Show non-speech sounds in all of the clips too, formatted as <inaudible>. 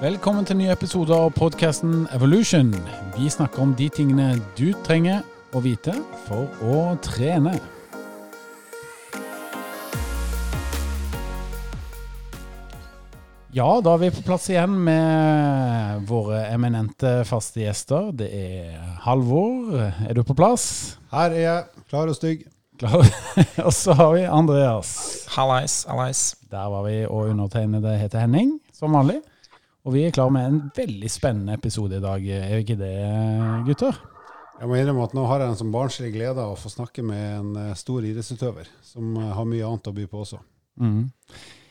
Velkommen til nye ny episode av podkasten Evolution. Vi snakker om de tingene du trenger å vite for å trene. Ja, da er vi på plass igjen med våre eminente faste gjester. Det er Halvor. Er du på plass? Her er jeg, klar og stygg. Klar. <laughs> og så har vi Andreas. Hallais, hallais. Der var vi, og undertegnede heter Henning, som vanlig. Og vi er klar med en veldig spennende episode i dag, er vi ikke det, gutter? Jeg må innrømme at nå har jeg en sånn barnslig glede av å få snakke med en eh, stor idrettsutøver, som eh, har mye annet å by på også. Mm.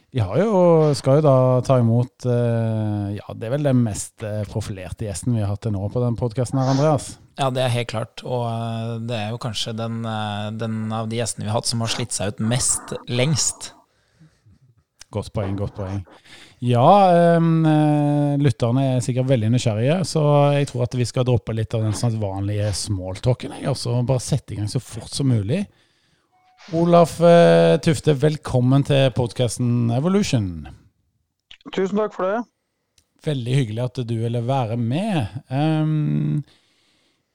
Vi har jo, skal jo da ta imot eh, Ja, det er vel den mest profilerte gjesten vi har hatt til nå på den podkasten her, Andreas. Ja, det er helt klart. Og det er jo kanskje den, den av de gjestene vi har hatt som har slitt seg ut mest lengst. Godt poeng, godt poeng. Ja, um, lytterne er sikkert veldig nysgjerrige, så jeg tror at vi skal droppe litt av den sånn vanlige smalltalken. Og så bare sette i gang så fort som mulig. Olaf uh, Tufte, velkommen til podkasten Evolution. Tusen takk for det. Veldig hyggelig at du ville være med. Um,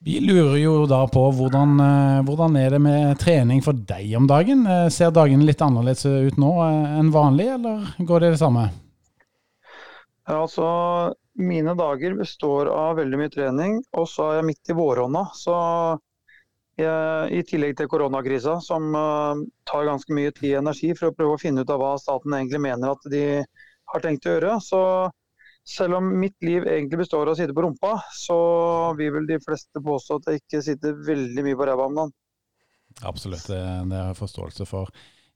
vi lurer jo da på hvordan, uh, hvordan er det med trening for deg om dagen? Uh, ser dagen litt annerledes ut nå enn vanlig, eller går det det samme? Ja, altså, mine dager består av veldig mye trening, og så er jeg midt i vårånda. Så jeg, i tillegg til koronakrisa, som uh, tar ganske mye tid og energi for å prøve å finne ut av hva staten egentlig mener at de har tenkt å gjøre, så selv om mitt liv egentlig består av å sitte på rumpa, så vil vel de fleste påstå at jeg ikke sitter veldig mye på ræva om dagen. Absolutt, det, det har jeg forståelse for.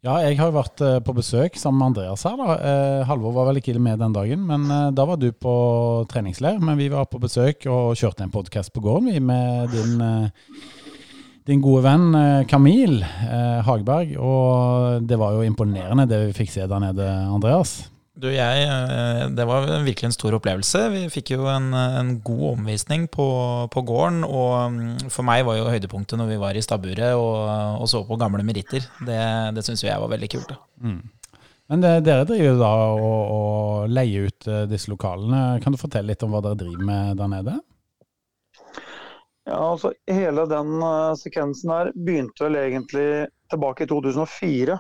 Ja, jeg har jo vært eh, på besøk sammen med Andreas her. da. Eh, Halvor var vel ikke med den dagen, men eh, da var du på treningsleir. Men vi var på besøk og kjørte en podkast på gården vi med din, din gode venn Kamil Hagberg. Og det var jo imponerende det vi fikk se der nede, Andreas. Du, jeg, eh, Det var virkelig en stor opplevelse. Vi fikk jo en, en god omvisning på, på, gården. Og mm, for meg var jo høydepunktet når vi var i stabburet og, og, så på gamle meritter. Det, det syns jeg var veldig kult. da. Mm. Men det, dere driver da og, og leier ut uh, disse lokalene. Kan du fortelle litt om hva dere driver med der nede? Ja, altså Hele den uh, sekvensen her begynte vel egentlig tilbake i 2004.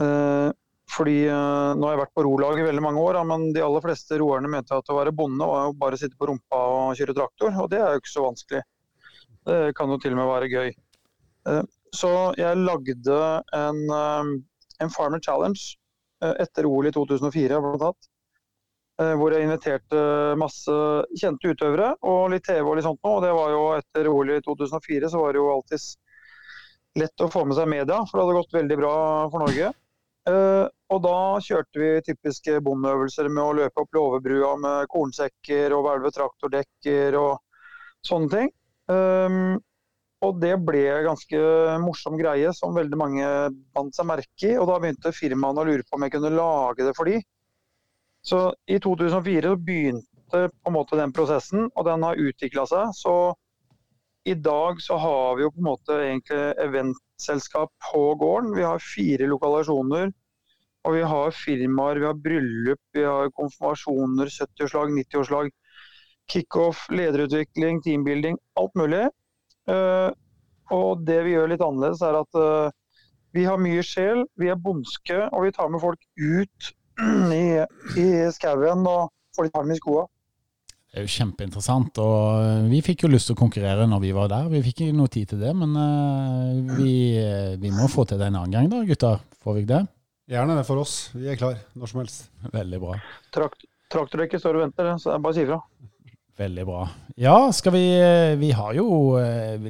Uh, fordi uh, Nå har jeg vært på rolag i veldig mange år, men de aller fleste roerne mente at å være bonde var jo bare å sitte på rumpa og kjøre traktor, og det er jo ikke så vanskelig. Det kan jo til og med være gøy. Uh, så jeg lagde en, uh, en Farmer Challenge etter OL i 2004, blant annet. Hvor jeg inviterte masse kjente utøvere og litt TV og litt sånt noe. Og det var jo etter OL i 2004 så var det jo alltid lett å få med seg media, for det hadde gått veldig bra for Norge. Uh, og da kjørte vi typiske bomøvelser med å løpe opp låvebrua med kornsekker og hvelve traktordekker og sånne ting. Um, og det ble ganske morsom greie som veldig mange bandt seg merke i. Og da begynte firmaene å lure på om jeg kunne lage det for de. Så i 2004 begynte på en måte den prosessen, og den har utvikla seg. Så i dag så har vi jo på en måte egentlig eventselskap på gården. Vi har fire lokalasjoner. Og vi har firmaer, vi har bryllup, vi har konfirmasjoner, 70-årslag, 90-årslag. Kickoff, lederutvikling, teambuilding, alt mulig. Uh, og det vi gjør litt annerledes, er at uh, vi har mye sjel, vi er bondske, og vi tar med folk ut <clears throat> i, i skauen og får litt harm i skoa. Det er jo kjempeinteressant, og vi fikk jo lyst til å konkurrere når vi var der. Vi fikk ikke noe tid til det, men uh, vi, vi, må få til det en annen gang da, gutter. Får vi ikke det? Gjerne det for oss. Vi er klar når som helst. Veldig bra. Trakt, Traktordekket står og venter, så det er bare å si ifra. Veldig bra. Ja, skal vi Vi har jo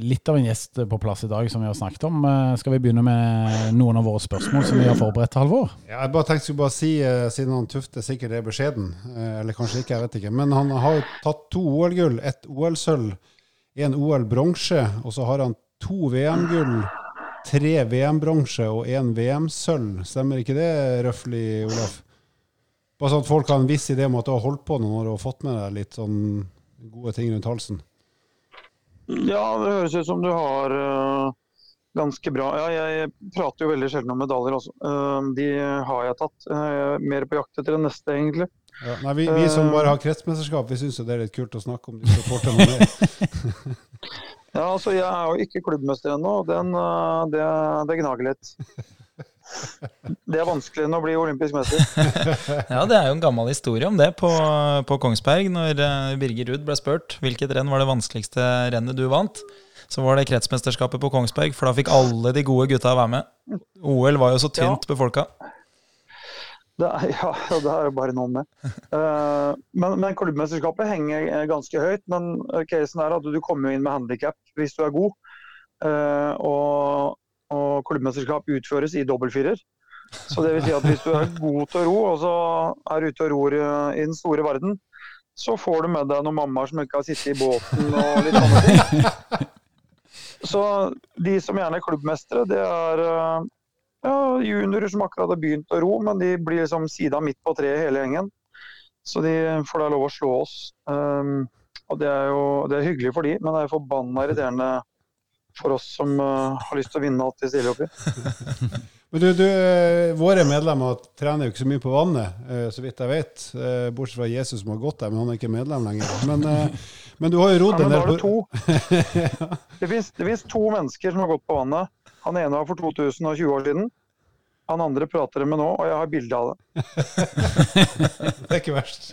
litt av en gjest på plass i dag som vi har snakket om. Skal vi begynne med noen av våre spørsmål som vi har forberedt, Halvor? Ja, jeg bare tenkte skulle bare si, siden han Tufte sikkert er beskjeden, eller kanskje ikke, jeg vet ikke, men han har jo tatt to OL-gull. Ett OL-sølv, en OL-bronse, og så har han to VM-gull tre VM-bronse og én VM-sølv. Stemmer ikke det røftlig, Olaf? Bare sånn at folk har en viss idé om at du har holdt på noen år og fått med deg litt sånn gode ting rundt halsen. Ja, det høres ut som du har uh, ganske bra. Ja, jeg prater jo veldig sjelden om medaljer også. Uh, de har jeg tatt. Jeg er mer på jakt etter den neste, egentlig. Ja, nei, vi, vi, som bare har kretsmesterskap, vi syns det er litt kult å snakke om de noe mer. <laughs> ja, altså jeg er jo ikke klubbmester ennå, og det, det gnager litt. <laughs> Det er vanskeligere enn å bli olympisk mester. <laughs> ja, det er jo en gammel historie om det på, på Kongsberg. Når Birger Ruud ble spurt hvilket renn var det vanskeligste rennet du vant, så var det kretsmesterskapet på Kongsberg, for da fikk alle de gode gutta være med. OL var jo så tynt ja. befolka. Det er, ja, det er jo bare noen med. Uh, men, men klubbmesterskapet henger ganske høyt. Men casen er at du kommer inn med handikap hvis du er god. Uh, og og klubbmesterskap utføres i dobbeltfirer. Så det vil si at hvis du er god til å ro, og så er ute og ror i den store verden, så får du med deg noen mammaer som ikke har sittet i båten og litt sånne ting. Så de som gjerne er klubbmestere, det er ja, juniorer som akkurat har begynt å ro, men de blir liksom sida midt på treet hele gjengen. Så de får da lov å slå oss. Um, og det er jo det er hyggelig for de, men det er forbanna irriterende for oss som uh, har lyst til å vinne alt vi stiller opp i. <laughs> Men du, du, eh, Våre medlemmer trener jo ikke så mye på vannet, eh, så vidt jeg vet. Bortsett fra Jesus som har gått der, men han er ikke medlem lenger. Men, men du har jo rodd en del på. <laughs> Det fins to mennesker som har gått på vannet. Han ene var for 2020 år siden. Han andre prater med nå, og jeg har bilde av det. <laughs> det er ikke verst.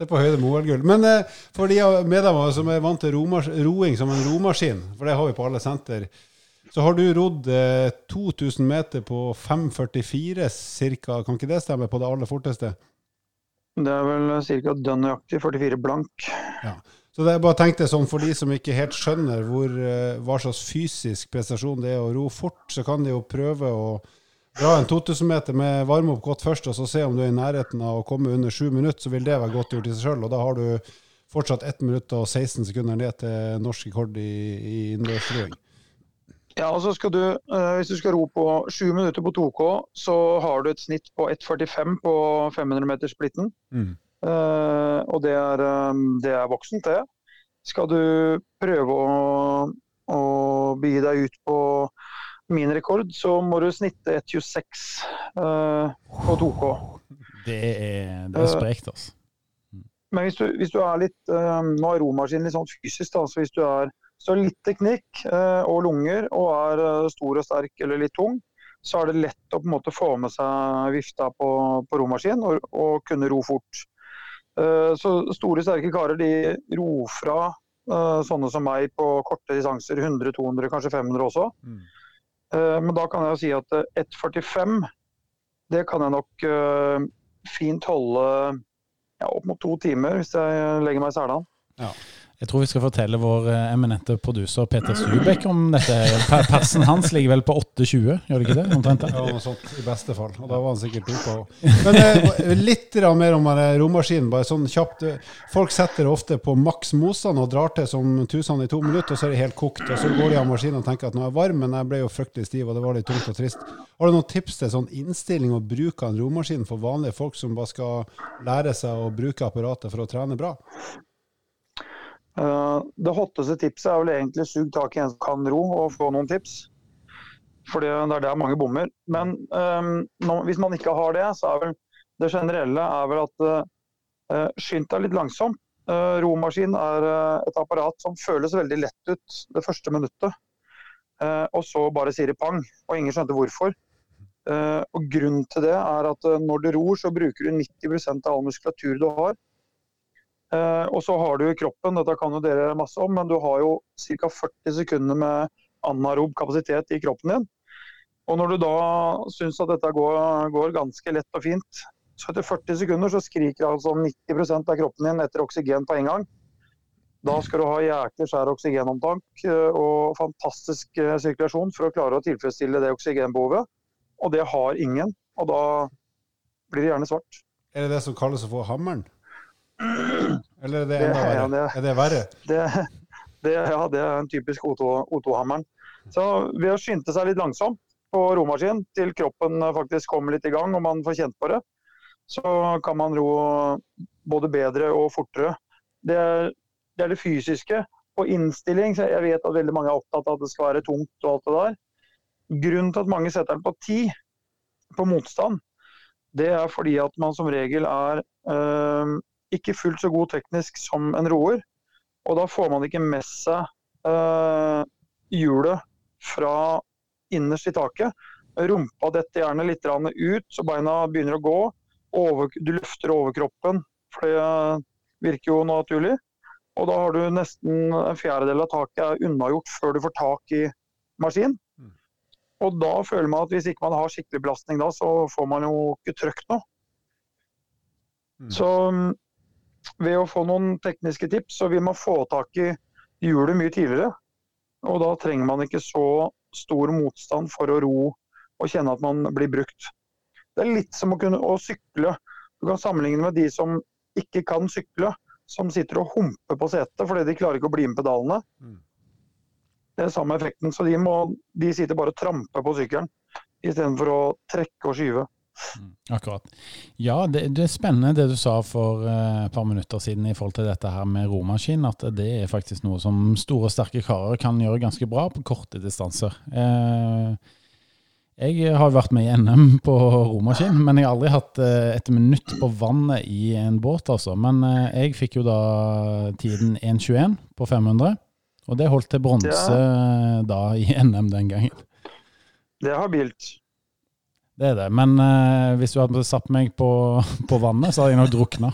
Det er på høyde med OL-gull. Men eh, for de medlemmer som er vant til roing som en romaskin, for det har vi på alle senter, så har du rodd eh, 2000 meter på 5,44 ca. Kan ikke det stemme på det aller forteste? Det er vel ca. dønn nøyaktig 44 blank. Ja. Så det er bare tenk det sånn, For de som ikke helt skjønner hvor, eh, hva slags fysisk prestasjon det er å ro fort, så kan de jo prøve å dra en 2000 meter med varme opp godt først, og så se om du er i nærheten av å komme under sju minutter, så vil det være godt gjort i seg sjøl. Og da har du fortsatt 1 minutt og 16 sekunder ned til norsk rekord i, i innendørsroing. Ja, og så skal du, uh, Hvis du skal ro på 7 minutter på 2K, så har du et snitt på 1,45 på 500-metersplitten. Mm. Uh, og det er, um, det er voksent, det. Skal du prøve å, å begi deg ut på min rekord, så må du snitte 1,26 uh, på 2K. Det er, det er sprekt, altså. Men hvis du, hvis du, er litt uh, Nå er romaskinen litt sånn fysisk, da, så hvis du er så litt teknikk uh, og lunger og er stor og sterk eller litt tung, så er det lett å på en måte få med seg vifta på, på romaskin og, og, kunne ro fort. Så store, sterke karer de ror fra sånne som meg på korte distanser, 100, 200, kanskje 500 også. Mm. Eh, men da kan jeg si at 1,45 eh, det kan jeg nok eh, fint holde ja, opp mot to timer hvis jeg legger meg i selen. Ja. Jeg tror vi skal fortelle vår eh, eminente produser Peter Subek om dette. Persen hans ligger vel på 8,20, gjør det ikke det? Omtrent Ja, noe sånt i beste fall. Og da var han sikkert dopa òg. Men eh, litt mer om romaskinen, bare sånn kjapt. Folk setter ofte på maks motstand og drar til som tusen i to minutter, og så er det helt kokt. Og så går de av maskinen og tenker at nå er jeg varm, men jeg ble jo fryktelig stiv, og det var litt tungt og trist. Har du noen tips til sånn innstilling og bruk av en romaskin for vanlige folk som bare skal lære seg å bruke apparatet for å trene bra? Eh, det hotteste tipset er vel egentlig sug tak i en som kan ro, og få noen tips. For det er der mange bommer. Men um, hvis man ikke har det, så er vel det generelle er vel at uh, skynd deg litt langsomt. Uh, romaskin er uh, et apparat som føles veldig lett ut det første minuttet. Uh, og så bare sier det pang, og ingen skjønte hvorfor. og Grunnen til det er at når du ror, så bruker du 90% av all muskulatur du har. Eh, og så har du kroppen, dette kan jo dere masse om, men du har jo ca. 40 sekunder med anarob kapasitet i kroppen din. Og når du da syns at dette går, går, ganske lett og fint, så etter 40 sekunder så skriker altså 90% av kroppen din etter oksygen på en gang. Da skal du ha jæklig skjær oksygenomtank eh, og fantastisk eh, sirkulasjon for å klare å tilfredsstille det oksygenbehovet. Og det har ingen, og da blir det gjerne svart. Er det det som kalles å få hammeren? Eller er det enda verre? Er det verre? Det, det, ja, det er en typisk O2-hammeren. Så ved å skynde seg litt langsomt på romaskin til kroppen faktisk kommer litt i gang og man får kjent på det, så kan man ro både bedre og fortere. Det er det, er det fysiske. På innstilling, så jeg vet at veldig mange er opptatt av at det skal være tungt og alt det der. grunnen til at mange setter den på ti på motstand, det er fordi at man som regel er eh, ikke fullt så god teknisk som en roer. Og da får man ikke med seg eh, hjulet fra innerst i taket. Rumpa detter gjerne litt ut, så beina begynner å gå. Over, du løfter overkroppen, for det virker jo naturlig. Og da har du nesten en fjerdedel av taket unnagjort før du får tak i maskin. Mm. Og da føler man at hvis ikke man har skikkelig belastning da, så får man jo ikke trøkt noe. Mm. Så mm, ved å få noen tekniske tips, så vil man få tak i hjulet mye tidligere. Og da trenger man ikke så stor motstand for å ro og kjenne at man blir brukt. Det er litt som å kunne å sykle. Du kan sammenligne med de som ikke kan sykle, som sitter og humper på setet fordi de klarer ikke å bli med pedalene. Mm. Det er samme effekten. Så de, må, de sitter bare og tramper på sykkelen istedenfor å trekke og skyve. Mm, akkurat. Ja, det, det, er spennende det du sa for uh, et par minutter siden i forhold til dette her med romaskin. At det er faktisk noe som store, sterke karer kan gjøre ganske bra på korte distanser. Uh, jeg har vært med i NM på romaskin, men jeg har aldri hatt uh, et minutt på vannet i en båt, altså. Men jeg fikk jo da tiden 1.21 på 500. Og det holdt til bronse ja. da i NM den gangen. Det er habilt. Det er det. Men uh, hvis du hadde satt meg på, <laughs> på vannet, så hadde jeg nok drukna.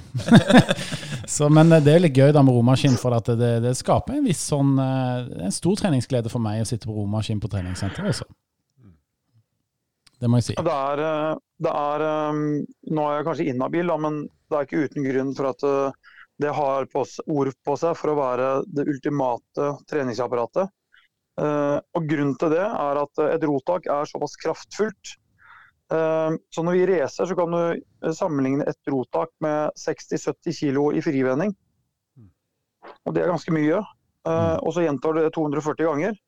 <laughs> men eh, det er litt gøy da med romaskin, for det, det, skaper en viss sånn uh, En stor treningsglede for meg å sitte på romaskin på treningssenteret. Også. Det må jeg si. Det er, det er Nå er jeg kanskje inhabil, men det er ikke uten grunn for at det har på, ord på seg for å være det ultimate treningsapparatet. Og Grunnen til det er at et rotak er såpass kraftfullt. Uh, så når vi racer, så kan du sammenligne et rotak med 60-70 kg i frivending. Og det er ganske mye. Uh, og så gjentar du det 240 ganger.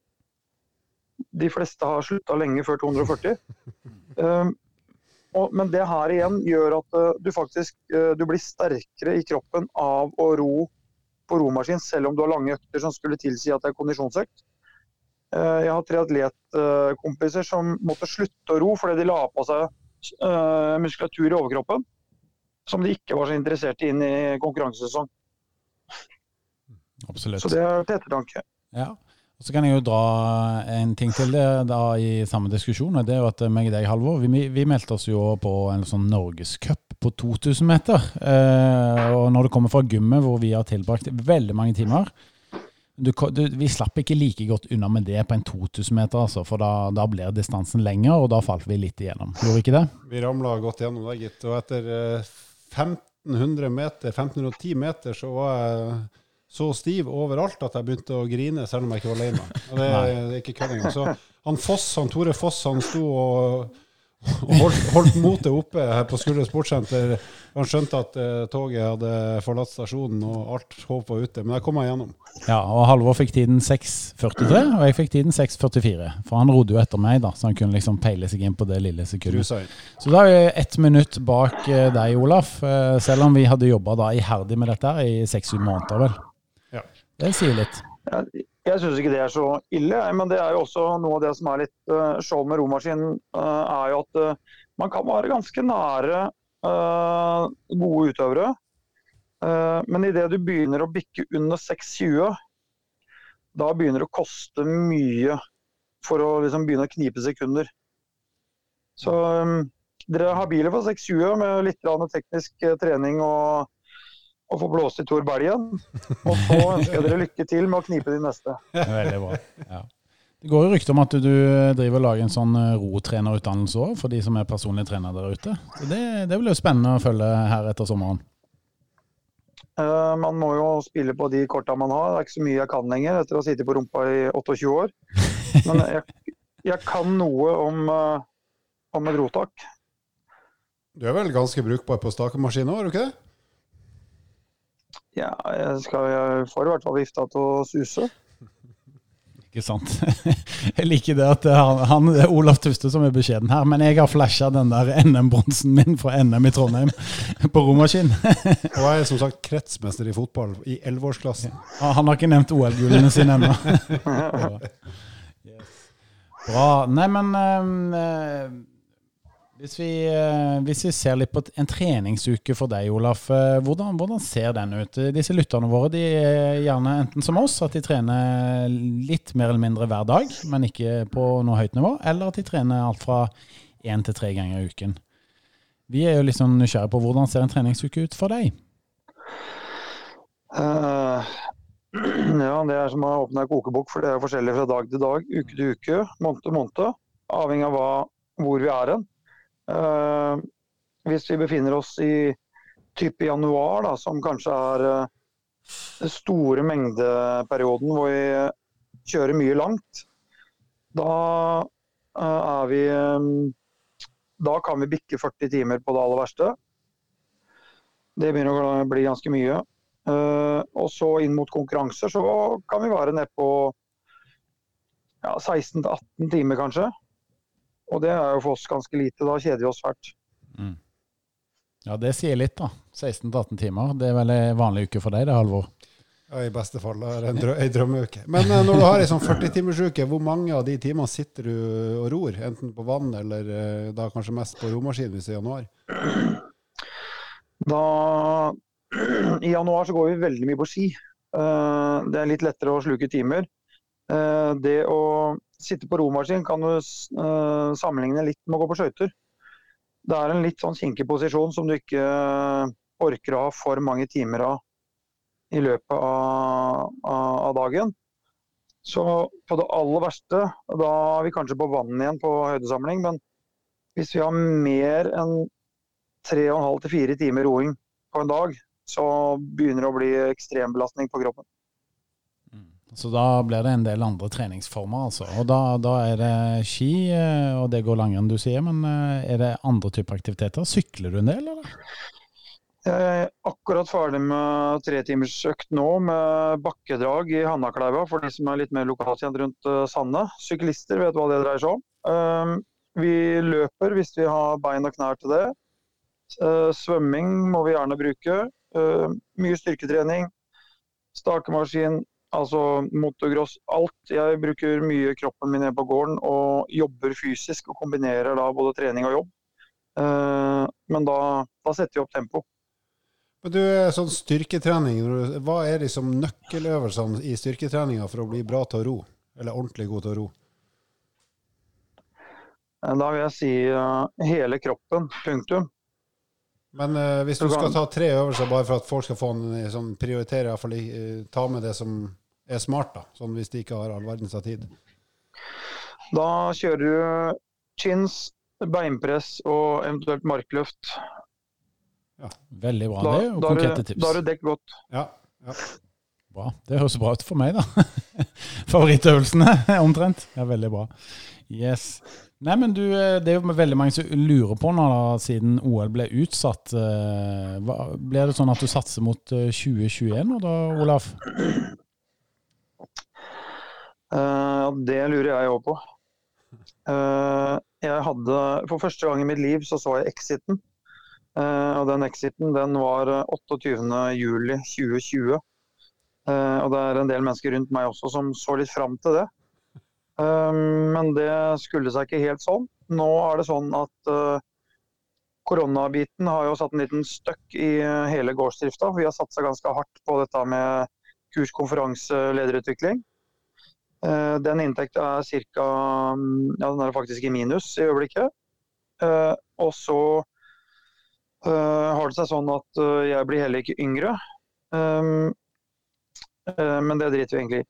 De fleste har slutta lenge før 240. <laughs> Men det her igjen gjør at uh, du faktisk uh, du blir sterkere i kroppen av å ro på romaskin, selv om du har lange økter som skulle tilsi at det er kondisjonsøkt. Uh, jeg har tre atletkompiser som måtte slutte å ro fordi de la på seg muskulatur i overkroppen som de ikke var så interessert i inn i konkurransesesong. Absolutt. Så det er til ettertanke. Ja. Og Så kan jeg jo dra en ting til det da i samme diskusjon. og det er jo at meg og deg, Halvor, vi, vi, meldte oss jo på en sånn norgescup på 2000 meter. Eh, og når det kommer fra gymmet, hvor vi har tilbrakt veldig mange timer du, du, Vi slapp ikke like godt unna med det på en 2000 meter, altså, for da, da blir distansen lenger, og da falt vi litt igjennom. Gjorde vi ikke det? Vi ramla godt gjennom det, gitt. Og etter 1500 eh, meter, 1510 meter, så var jeg så stiv overalt at jeg begynte å grine, selv om jeg ikke var lei meg. Og det, det er ikke kødd engang. Så han Foss, han Tore Foss han sto og holdt, holdt, motet oppe her på Skulder sportssenter. Han skjønte at eh, toget hadde forlatt stasjonen og alt håp var ute. Men der kom han gjennom. Ja, og Halvor fikk tiden 6.43, og jeg fikk tiden 6.44. For han rodde jo etter meg, da, så han kunne liksom peile seg inn på det lille sekundet. Så da er vi ett minutt bak eh, deg, Olaf. eh, selv om vi hadde jobba iherdig med dette her i seks-syv måneder, vel. Ja. Det sier litt. Jeg, jeg syns ikke det er så ille, men det er jo også noe av det som er litt uh, show med romaskinen, uh, er jo at uh, man kan være ganske nære gode utøvere. Men idet du begynner å bikke under 6,20, da begynner det å koste mye for å liksom begynne å knipe sekunder. Så um, dere er habile for 6,20 med litt teknisk trening og å få blåst i Tor Belgen. Og så ønsker jeg dere lykke til med å knipe de neste. Veldig bra. Ja. Det går jo rykter om at du driver og lager en sånn eh, rotrenerutdannelse òg, for de som er personlige trenere der ute. Så det, det blir jo spennende å følge her etter sommeren. Uh, man må jo spille på de korta man har. Det er ikke så mye jeg kan lenger etter å ha sittet på rumpa i 28 år. Men jeg, jeg kan noe om, uh, om et rotak. Du er vel ganske brukbar på stakemaskin òg, er du ikke det? Ja, jeg, skal, jeg får i hvert fall vifta til å suse. <laughs> Ikke sant. <laughs> Jeg liker det at han, han det er Olaf Tuste som er beskjeden her, men jeg har flasha den der NM-bronsen min fra NM i Trondheim <laughs> på romaskin. Og jeg er som sagt kretsmester i fotball i elleveårsklassen. Ja, han har ikke nevnt OL-gullene sine ennå. Bra. Nei, men eh, hvis, vi, eh, hvis vi ser litt på en treningsuke for deg, Olaf. eh, hvordan, hvordan ser den ut? Disse lytterne våre de er gjerne enten som oss, at de trener litt mer eller mindre hver dag, men ikke på noe høyt nivå, eller at de trener alt fra én til tre ganger i uken. Vi er jo litt sånn nysgjerrige på hvordan ser en treningsuke ut for deg? Uh, <clears throat> ja, det er som å åpne en kokebok, for det er forskjellig fra dag til dag, uke til uke, måned til måned. Avhengig av hva, hvor vi er hen. Eh, hvis vi befinner oss i type januar, da, som kanskje er eh, den store mengdeperioden hvor vi kjører mye langt, da eh, er vi Da kan vi bikke 40 timer på det aller verste. Det begynner å bli ganske mye. Og så inn mot konkurranser så kan vi være nedpå ja, 16-18 timer, kanskje. Og det er jo for oss ganske lite. Da kjeder vi oss fælt. Ja, det sier litt, da. 16-18 timer. Det er vel en vanlig uke for deg, det, Halvor? Ja, I beste fall er det en, drø en drømmeuke. Men eh, når du har ei sånn 40-timersuke, hvor mange av de timene sitter du og ror? Enten på vann eller eh, da kanskje mest på romaskin hvis det er januar? Da <clears throat> I januar så går vi veldig mye på ski. Uh, det er litt lettere å sluke timer. Uh, det å sitte på romaskin kan du uh, sammenligne litt med å gå på skøyter. Det er en litt sånn kinkig posisjon som du ikke orker å ha for mange timer av i løpet av, av, av dagen. Så på det aller verste, da er vi kanskje på vann igjen på høydesamling, men hvis vi har mer enn tre og en halv til fire timer roing på en dag, så begynner det å bli ekstrembelastning på kroppen. Så da blir det en del andre treningsformer, altså. Og da, da er det ski, eh, og det går langrenn, du sier. Men eh, er det andre typer aktiviteter? Sykler du en del, eller? Jeg er akkurat ferdig med tretimersøkt nå med bakkedrag i Hannakleiva, for de som er litt mer lokalkjent rundt sandet. Sande. Syklister vet hva det dreier seg om. Um, vi løper hvis vi har bein og knær til det. Svømming må vi gjerne bruke. Mye styrketrening. Stakemaskin, altså motocross. Alt. Jeg bruker mye kroppen min nede på gården og jobber fysisk og kombinerer da både trening og jobb. Uh, men da, da setter vi opp tempo. Men du, eh, sånn styrketrening, hva er liksom nøkkeløvelsene i styrketreninga for å bli bra til å ro? Eller ordentlig god til å ro? Eh, Da vil jeg si hele kroppen. Punktum. Men uh, hvis du skal ta tre øvelser bare for at folk skal få en eh, sånn, prioritere, iallfall uh, eh, ta med det som er smart, da. Sånn hvis de ikke har all verdens av tid. Da kjører du chins, beinpress og eventuelt markløft. Veldig bra. Da, det er jo konkrete du, da har du dekket godt. Ja. Bra. Det høres bra ut for meg, da. <laughs> Favorittøvelsene, <laughs> omtrent. Ja, veldig bra. Yes. Nei, men du, eh, Det er jo veldig mange som lurer på nå, da, siden OL ble utsatt. eh, blir det sånn at du satser mot eh, 2021 nå da, Olaf? Uh, det lurer jeg òg på. Uh, jeg hadde, For første gang i mitt liv så så jeg Exiten. Uh, og den Exiten den var eh, 28.07.2020. Uh, og det er en del mennesker rundt meg også som så litt fram til det. Eh, men det skulle seg ikke helt sånn. Nå er det sånn at eh, koronabiten har jo satt en liten støkk i eh, hele gårdsdrifta. Vi har satsa ganske hardt på dette med kurs, konferanse, lederutvikling. Eh, Den inntekten er ca. Ja, den er faktisk i minus i øyeblikket. Og så har det seg sånn at jeg blir heller ikke yngre. Um, eh, Men det driter vi egentlig i.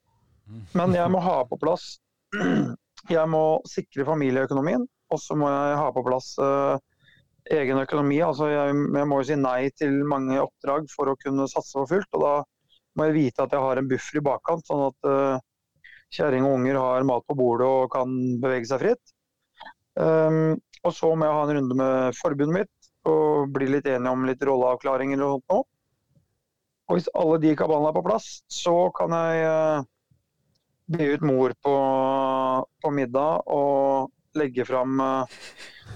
Men jeg må ha på plass <clears throat> Jeg må sikre familieøkonomien, og så må jeg ha på plass eh, egen økonomi. Altså jeg, jeg må jo si nei til mange oppdrag for å kunne satse for fullt. Og da må jeg vite at jeg har en buffer i bakkant, sånn at uh, kjerring og unger har mat på bordet og kan bevege seg fritt. Um, og så må jeg ha en runde med forbundet mitt og bli litt enige om litt rolleavklaringer og sånt noe. Og hvis alle de kabalene er på plass, så kan jeg uh, be ut mor på, på middag og legge fram uh,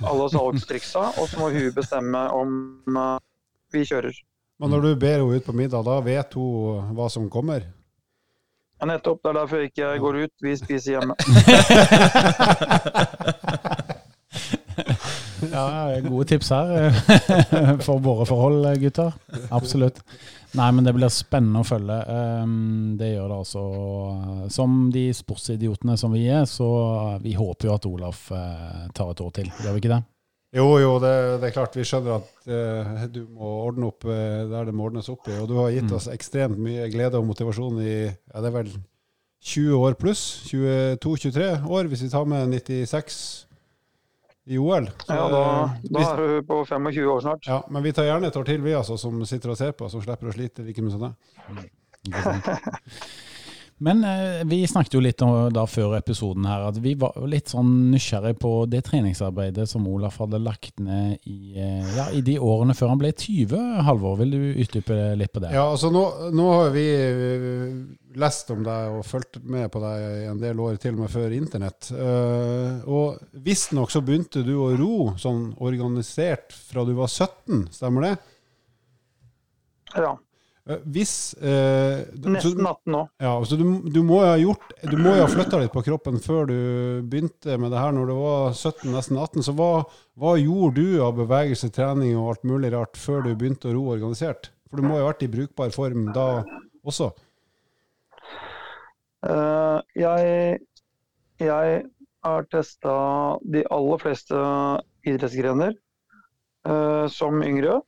alle salgstriksa, og så må hun bestemme om uh, vi kjører. Men når du ber henne ut på middag, da vet hun hva som kommer? Ja, nettopp. Det er derfor jeg ikke går ut. Vi spiser hjemme. <laughs> Ja, gode tips her <laughs> for våre forhold, gutter. Absolutt. Nei, men det blir spennende å følge. Um, Det gjør det altså. Som de sportsidiotene som vi er, så vi håper jo at Olaf eh, tar et år til. Gjør vi ikke det? Jo, jo, det, det er klart vi skjønner at eh, du må ordne opp eh, der det må ordnes opp i. Og du har gitt Mm. oss ekstremt mye glede og motivasjon i ja, det er vel 20 år pluss. 22-23 år, hvis vi tar med 96 i OL. Ja, da, eh, da er du på 25 år snart. ja, men vi tar gjerne et år til, vi altså, som sitter og ser på, som slipper å slite like mye som deg. <laughs> Men eh, vi snakket jo litt om, da før episoden her at vi var litt sånn nysgjerrig på det treningsarbeidet som Olaf hadde lagt ned i, eh, ja, i de årene før han ble 20. Halvor, vil du utdype litt på det? Ja, altså nå, nå har vi eh, lest om deg og fulgt med på deg en del år, til og med før internett. Uh, og visstnok så begynte du å ro sånn organisert fra du var 17, stemmer det? Ja, Eh, hvis eh, Nesten 18 nå. ja, så du, du må jo ha gjort Du må jo ha flytta litt på kroppen før du begynte med det her når du var 17, nesten 18. Så hva, hva gjorde du av bevegelse, trening og alt mulig rart før du begynte å ro organisert? For du må jo ha vært i brukbar form da også? Uh, jeg, jeg har testa de aller fleste idrettsgrener uh, som yngre.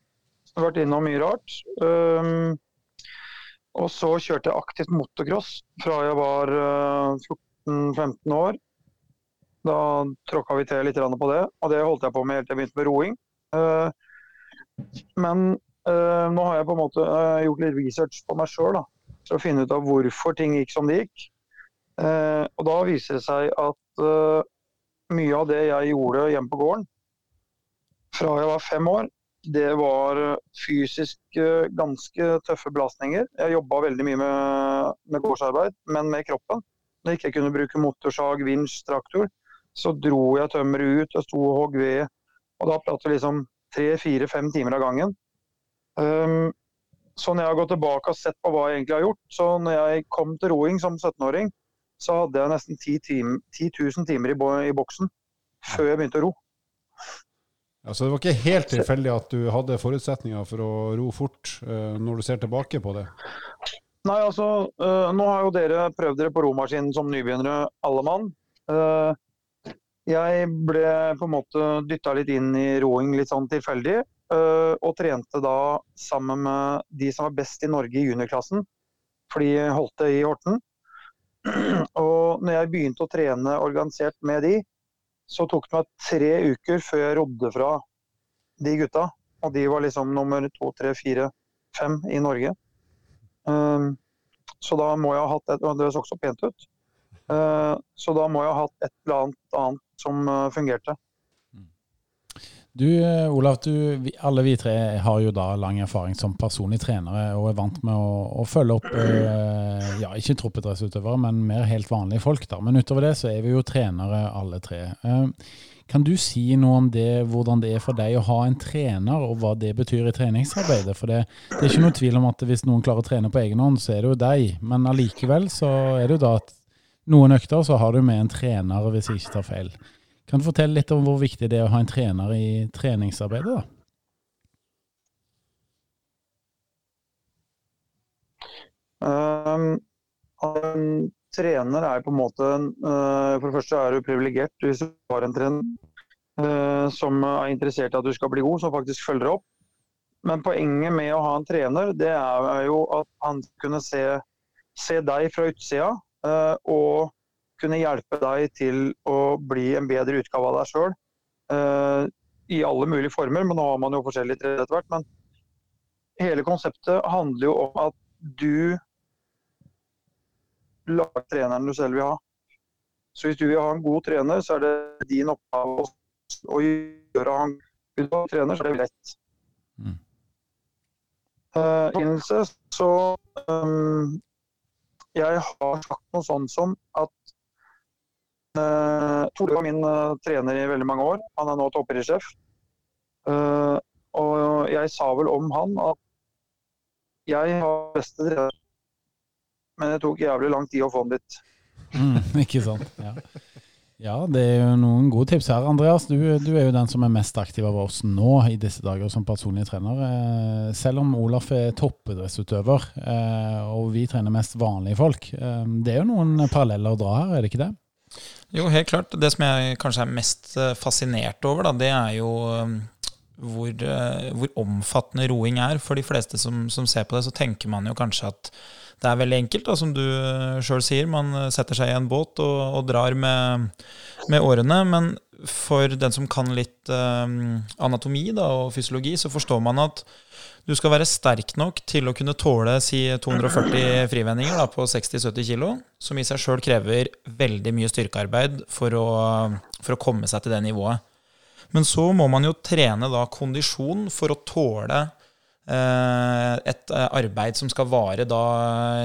Vært innom mye rart. Um, og så kjørte jeg aktivt motocross fra jeg var eh, 14-15 år. Da tråkka vi til litt på det, og det holdt jeg på med helt til jeg begynte med roing. Eh, men eh, nå har jeg på en måte eh, gjort litt research på meg sjøl for å finne ut av hvorfor ting gikk som det gikk. Eh, og da viser det seg at eh, mye av det jeg gjorde hjemme på gården fra jeg var fem år, det var eh, fysisk eh, ganske tøffe belastninger. Jeg jobba veldig mye med, med gårdsarbeid, men med kroppen. Når jeg ikke kunne bruke motorsag, vinsj, traktor, så dro jeg tømmeret ut og sto og hogg ved. Og da prater vi liksom tre, fire, fem timer av gangen. Um, så når jeg har gått tilbake og sett på hva jeg egentlig har gjort, så når jeg kom til roing som 17-åring, så hadde jeg nesten 10, tim 10 000 timer i boksen før jeg begynte å ro. Ja, så det var ikke helt tilfeldig at du hadde forutsetninger for å ro fort, eh, når du ser tilbake på det? Nei, altså, øh, nå har jo dere prøvd dere på romaskinen som nybegynnere, alle mann. Øh, jeg ble på en måte dytta litt inn i roing litt sånn tilfeldig, og trente da sammen med de som var best i Norge i juniorklassen, for de holdt det i Horten. <clears throat> Og når jeg begynte å trene organisert med de, så tok det meg tre uker før jeg rodde fra de gutta. Og de var liksom nummer to, tre, fire, fem i Norge. Um, så da må jeg ha hatt et, og Det så også pent ut. Uh, så da må jeg ha hatt et eller annet annet som uh, fungerte. Du, Olav, Olaf, du, vi, alle vi tre har jo da lang erfaring som personlige trenere og er vant med å, å følge opp eh, ja, ikke troppidrettsutøvere, men mer helt vanlige folk. da. Men utover det så er vi jo trenere alle tre. Eh, kan du si noe om det, hvordan det er for deg å ha en trener, og hva det betyr i treningsarbeidet? For det, det er ikke noe tvil om at hvis noen klarer å trene på egen hånd, så er det jo deg. Men allikevel så er det jo da at noen økter så har du med en trener, hvis jeg ikke tar feil. Kan du fortelle litt om hvor viktig det er å ha en trener i treningsarbeidet? da? Um, en trener er på en måte uh, For det første er du privilegert hvis du har en trener uh, som er interessert i at du skal bli god, som faktisk følger opp. Men poenget med å ha en trener, det er jo at han kunne se, se deg fra utsida uh, og kunne hjelpe deg til å bli en bedre utgave av deg sjøl. I alle mulige former, men nå har man jo forskjellige trener etter hvert. Men hele konseptet handler jo om at du lager treneren du selv vil ha. Så hvis du vil ha en god trener, så er det din oppgave å gjøre han god til trener, så er det lett. Mm. Uh, innelse, så um, Jeg har sagt noe sånn som at uh, Tore var min uh, trener i veldig mange år. Han er nå toppidrettssjef. Uh, og jeg sa vel om han at jeg har beste trener men det tok jævlig lang tid å få han dit. Mm, ikke sant. Ja. ja. det er jo noen gode tips her. Andreas, du, du, er jo den som er mest aktiv av oss nå i disse dager som personlig trener. Selv om Olaf er toppidrettsutøver, og vi trener mest vanlige folk. Det er jo noen paralleller å dra her, er det ikke det? Jo, helt klart. Det som jeg kanskje er mest fascinert over, da, det er jo hvor, hvor, omfattende roing er. For de fleste som, som ser på det, så tenker man jo kanskje at det er veldig enkelt, da, som du eh, sjøl sier. Man eh, setter seg i en båt og, og drar med, med, årene. Men for den som kan litt um, anatomi da, og fysiologi, så forstår man at du skal være sterk nok til å kunne tåle si 240 frivendinger da, på 60-70 kg, som i seg sjøl krever veldig mye styrkearbeid for å, for å komme seg til det nivået. Men så må man jo trene da kondisjon for å tåle Eh, et eh, arbeid som skal vare da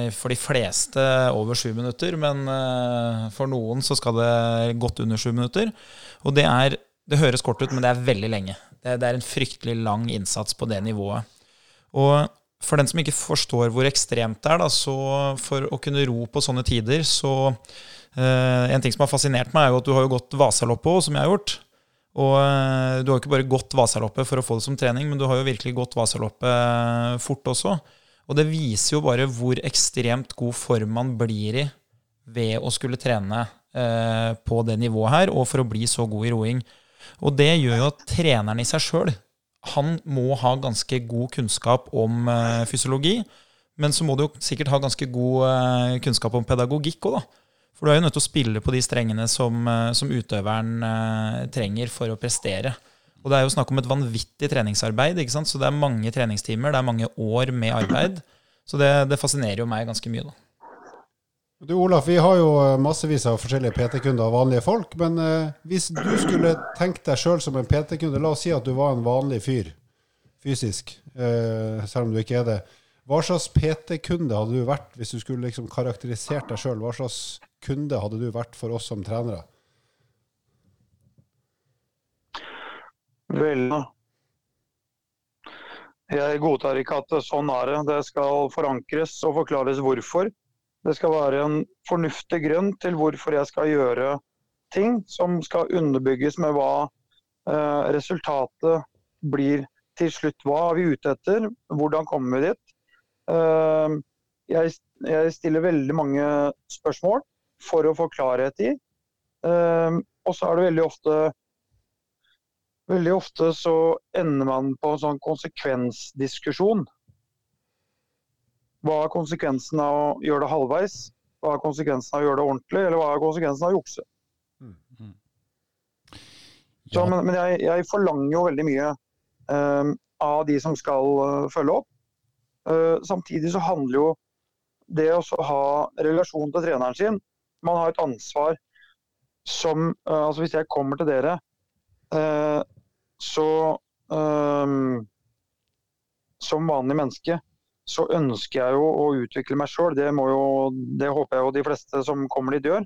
eh, for de fleste over sju minutter, men for noen så skal det godt under sju minutter. Og det er Det høres kort ut, men det er veldig lenge. Det, er en fryktelig lang innsats på det nivået. Og for den som ikke forstår hvor ekstremt det er, da, så for å kunne ro på sånne tider, så En ting som har fascinert meg, er jo at du har jo gått Vasaloppet òg, som jeg har gjort. Og uh, du har jo ikke bare gått Vasaloppet for å få det som trening, men du har jo virkelig gått Vasaloppet eh, fort også. Og det viser jo bare hvor ekstremt god form man blir i ved å skulle trene uh, på det nivået her, og for å bli så god i roing. Og det gjør jo at treneren i seg sjøl, han må ha ganske god kunnskap om eh, fysiologi. Men så må du jo sikkert ha ganske god eh, kunnskap om pedagogikk òg, da. For du er jo nødt til å spille på de strengene som, eh, som utøveren trenger for å prestere. Og det er jo snakk om et vanvittig treningsarbeid, ikke sant? så det er mange treningstimer, det er mange år med arbeid. Så det, det fascinerer jo meg ganske mye, da. Du Olaf, vi har jo eh, massevis av forskjellige PT-kunder og vanlige folk. Men eh, hvis du skulle tenkt deg sjøl som en PT-kunde, la oss si at du var en vanlig fyr fysisk, eh, selv om du ikke er det. Hva slags PT-kunde hadde du vært hvis du skulle liksom karakterisert deg sjøl? Hva slags kunde hadde du vært for oss som trenere? Vel, jeg godtar ikke at sånn er det. Det skal forankres og forklares hvorfor. Det skal være en fornuftig grunn til hvorfor jeg skal gjøre ting som skal underbygges med hva eh, resultatet blir til slutt. Hva er vi ute etter? Hvordan kommer vi dit? Eh, jeg, jeg stiller veldig mange spørsmål for å få klarhet i. Eh, og så er det veldig ofte Veldig ofte så ender man på en sånn konsekvensdiskusjon. Hva er konsekvensen av å gjøre det halvveis? Hva er konsekvensen av å gjøre det ordentlig, eller hva er konsekvensen av å jukse? Mm. mm. Ja. Så, men, men jeg, jeg, forlanger jo veldig mye um, av de som skal uh, følge opp. Uh, samtidig så handler jo det å ha relasjon til treneren sin man har et ansvar som uh, Altså hvis jeg kommer til dere, uh, så um, Som vanlig menneske så ønsker jeg jo å utvikle meg sjøl. Det, det håper jeg jo de fleste som kommer dit gjør.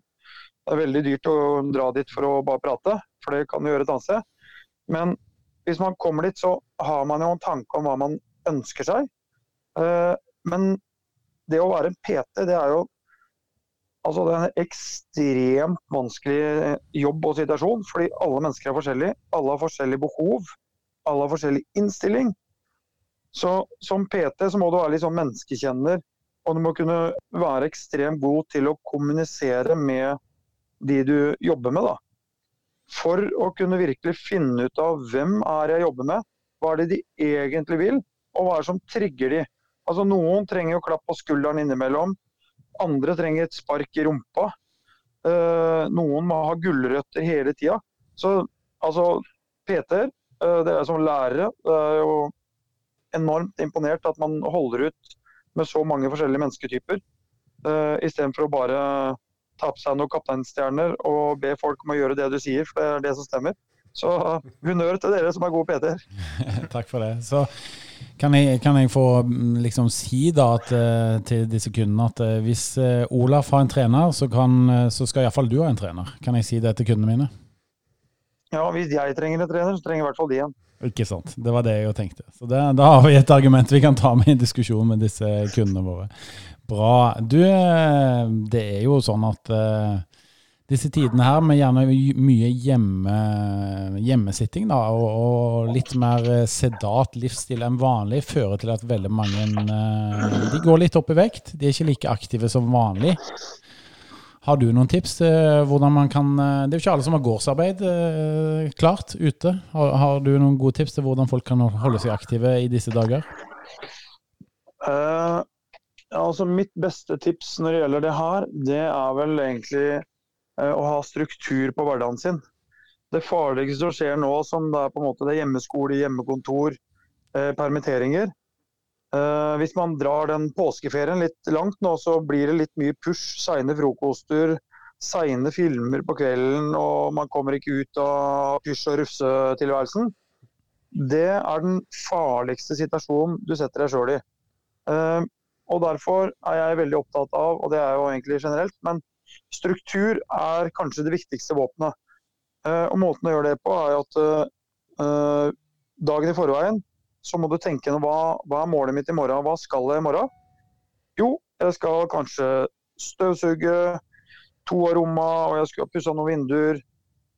Det er veldig dyrt å dra dit for å bare prate, for det kan du gjøre et annet sted. Men hvis man kommer dit, så har man jo en tanke om hva man ønsker seg. Uh, men det å være en PT, det er jo Altså, det er en ekstremt vanskelig eh, jobb og situasjon, fordi alle mennesker er forskjellige. Alle har forskjellige behov. Alle har forskjellig innstilling. Så som PT så må du være litt sånn menneskekjenner, og du må kunne være ekstremt god til å kommunisere med de du jobber med. da. For å kunne virkelig finne ut av hvem er jeg jobber med, hva er det de egentlig vil, og hva er det som trigger de. Altså Noen trenger jo klapp på skulderen innimellom. Andre trenger et spark i rumpa. Uh, noen må ha gulrøtter hele tida. Så altså, PT-er, det er som lærere, det er jo enormt imponert at man holder ut med så mange forskjellige mennesketyper. Uh, Istedenfor å bare ta på seg noen kapteinstjerner og be folk om å gjøre det du sier, for det er det som stemmer. Så honnør til dere som er gode PT-er. <laughs> Takk for det. Så kan jeg, kan jeg få mm, liksom si da at, eh, til disse kundene at eh, hvis eh, Olaf har en trener, så, kan, så skal iallfall du ha en trener. Kan jeg si det til kundene mine? Ja, hvis jeg trenger en trener, så trenger i hvert fall de en. Ikke sant. Det var det jeg tenkte. Så det, Da har vi et argument vi kan ta med i diskusjon med disse kundene våre Bra. Du, eh, det er jo sånn at uh, disse tidene her med gjerne mye hjemme, hjemmesitting da, og, og, litt mer sedat livsstil enn vanlig, fører til at veldig mange de går litt opp i vekt. De er ikke like aktive som vanlig. Har du noen tips til hvordan man kan Det er jo ikke alle som har gårdsarbeid uh, klart ute. Har, har, du noen gode tips til hvordan folk kan holde seg aktive i disse dager? Uh, altså mitt beste tips når det gjelder det her, det er vel egentlig uh, å ha struktur på hverdagen sin. Det farligste som skjer nå, som det er på en måte det hjemmeskole, hjemmekontor, uh, permitteringer. Hvis man drar den påskeferien litt langt nå, så blir det litt mye push, seine frokoster, seine filmer på kvelden, og man kommer ikke ut av pysj og rufsetilværelsen. Det er den farligste situasjonen du setter deg sjøl i. Uh, og Derfor er jeg veldig opptatt av, og det er jo egentlig generelt, men struktur er kanskje det viktigste våpenet. Uh, og Måten å gjøre det på er at uh, dagen i forveien så må du tenke hva, hva er målet mitt i morgen, hva skal jeg i morgen? Jo, jeg skal kanskje støvsuge to av rommene, og jeg skal pusse noen vinduer.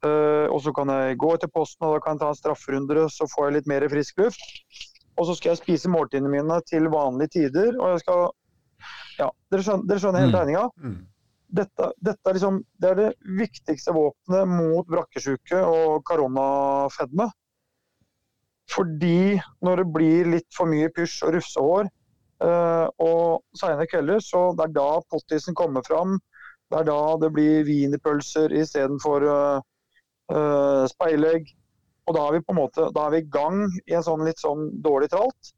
Uh, og så kan jeg gå til posten og da kan jeg ta en strafferunde, så får jeg litt mer frisk luft. Og så skal jeg spise måltidene mine til vanlige tider. Og jeg skal Ja, dere skjønner, dere skjønner hele mm. tegninga? Mm. Dette, dette, er liksom, det er det viktigste våpenet mot brakkesjuke og koronafedme. Fordi når det blir litt for mye pysj og rufsehår uh, og seine kvelder, så det er da pottisen kommer fram. Det er da det blir wienerpølser istedenfor uh, uh, speilegg. Og da er vi på en måte, da er vi i gang i en sånn litt sånn dårlig tralt.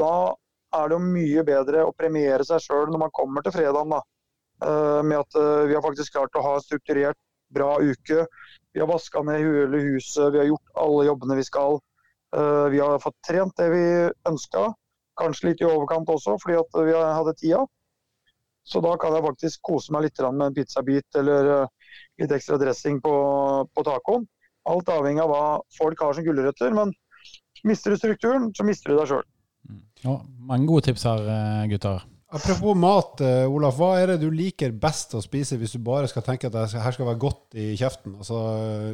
Da er det jo mye bedre å premiere seg sjøl når man kommer til fredagen, da. Uh, med at uh, vi har faktisk klart å ha strukturert, bra uke. Vi har vaska ned hele huset, vi har gjort alle jobbene vi skal. Uh, vi har fått trent det vi ønska. Kanskje litt i overkant også, fordi at vi hadde tida. Så da kan jeg faktisk kose meg litt med en pizzabit eller litt ekstra dressing på, på tacoen. Alt avhengig av hva folk har som gulrøtter. Men mister du strukturen, så mister du deg sjøl. Ja, mange gode tips her, eh, gutter. Apropos mat, eh, Olaf. Hva er det du liker best å spise hvis du bare skal tenke at det her skal være godt i kjeften? Altså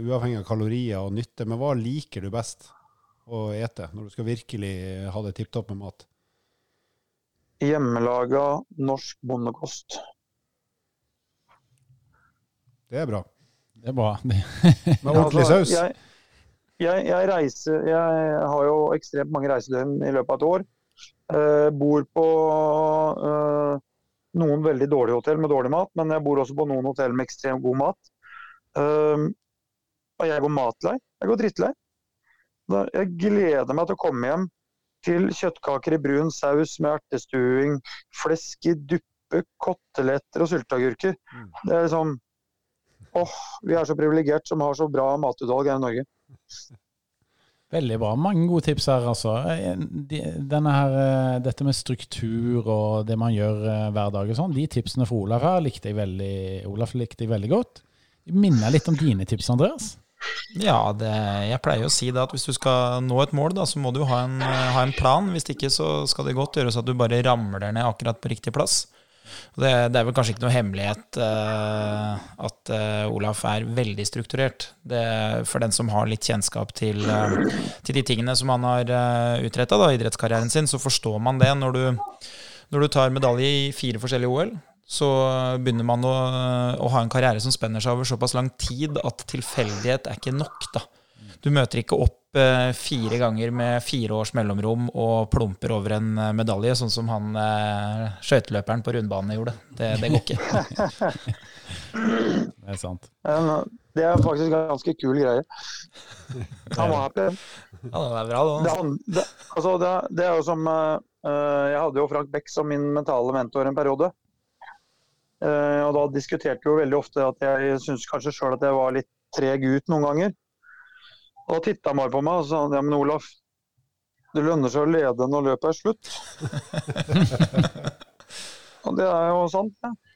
Uavhengig av kalorier og nytte. Men hva liker du best å ete når du skal virkelig ha det tipp topp med mat? Hjemmelaga norsk bondekost. Det er bra. Det er bra. <laughs> Med ordentlig altså, saus? Jeg, jeg, jeg, reiser, jeg har jo ekstremt mange reisedøgn i løpet av et år. Eh, bor på eh, noen veldig dårlige hotell med dårlig mat, men jeg bor også på noen hotell med ekstremt god mat. Eh, og jeg går matlei. Jeg går drittlei. Jeg gleder meg til å komme hjem til kjøttkaker i brun saus med ertestuing, flesk i duppe, koteletter og sylteagurker. Mm. Det er liksom åh, vi er så privilegert som har så bra matutvalg her i Norge. Veldig bra. Mange gode tips her, altså. Denne her, eh, dette med struktur og det man gjør eh, hver dag og sånn, de tipsene fra Olaf her likte jeg veldig, Olaf likte jeg veldig godt. Minner litt om dine tips, Andreas. Ja, det, jeg pleier å si det at hvis du skal nå et mål, da, så må du ha en, eh, ha en plan. Hvis ikke så skal det godt gjøres at du bare ramler ned akkurat på riktig plass. Det, det, er vel kanskje ikke noe hemmelighet uh, at uh, Olaf er veldig strukturert. Det, for den som har litt kjennskap til, uh, til de tingene som han har uh, utretta idrettskarrieren sin, så forstår man det. Når du, når du tar medalje i fire forskjellige OL, så begynner man å, å, ha en karriere som spenner seg over såpass lang tid at tilfeldighet er ikke nok. da. Du møter ikke opp Eh, fire ganger med fire års mellomrom og plumper over en eh, medalje, sånn som han eh, skøyteløperen på rundbanen gjorde. Det, det går ikke. det er sant. Det er faktisk en ganske kul greie. Han var happy. Ja, det er bra, det. Det, altså, det, det, er jo som uh, Jeg hadde jo Frank Beck som min mentale mentor en periode. Uh, og da diskuterte vi jo veldig ofte at jeg syntes kanskje sjøl at jeg var litt treg ut noen ganger. Og Da titta Mar på meg og sa ja, men Olaf, det lønner seg å lede når løpet er slutt. <laughs> og det er jo sant, det. Ja.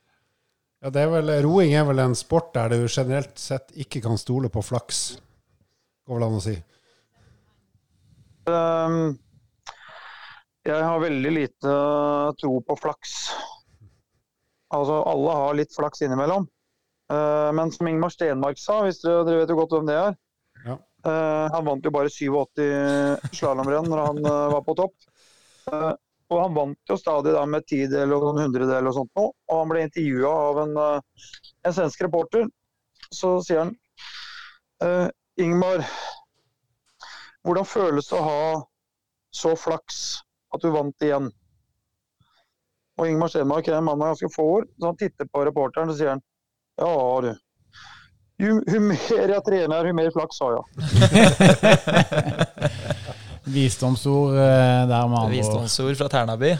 Ja, det er vel, Roing er vel en sport der du generelt sett ikke kan stole på flaks, går vel an å si? Um, jeg har veldig lite tro på flaks. Altså, alle har litt flaks innimellom. Uh, men som Ingmar Stenmark sa, hvis dere, dere vet jo godt hvem det er Ja. uh, Han vant jo bare 87 slalåmrenn når han uh, var på topp. Og han vant jo stadig da med tidel og noen hundredel og sånt nå. Og han ble intervjua av en, en svensk reporter. Så sier han Ingmar, hvordan føles det å ha så flaks at du vant igjen? Og Ingmar Stenmark er en mann med ganske få ord, så han titter på reporteren og sier han, ja du. Jo, jo mer jeg trener, jo mer flaks har jeg. <laughs> Visdomsord eh, der med andre. Visdomsord fra Ternaby.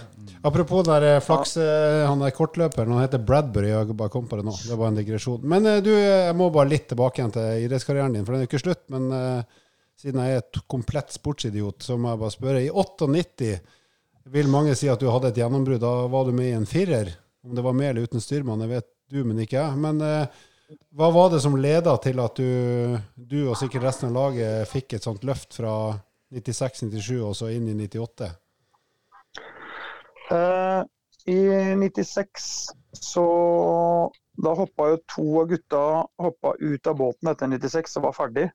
Apropos der eh, flaks, eh, han der kortløperen, han heter Bradbury. Jeg bare kom på det nå. Det var en digresjon. Men du, jeg må bare litt tilbake igjen til idrettskarrieren din, for den er jo ikke slutt. Men uh, siden jeg er et komplett sportsidiot, så må jeg bare spørre. I 98 vil mange si at du hadde et gjennombrudd. Da var du med i en firer. Om det var med eller uten styrmann, det vet du, men ikke jeg. Men eh, hva var det som leda til at du, du og sikkert resten av laget fikk et sånt løft fra 96-97 og så inn i 98? Eh, I 96 så Da hoppa jo to av gutta ut av båten etter 96 og var ferdig.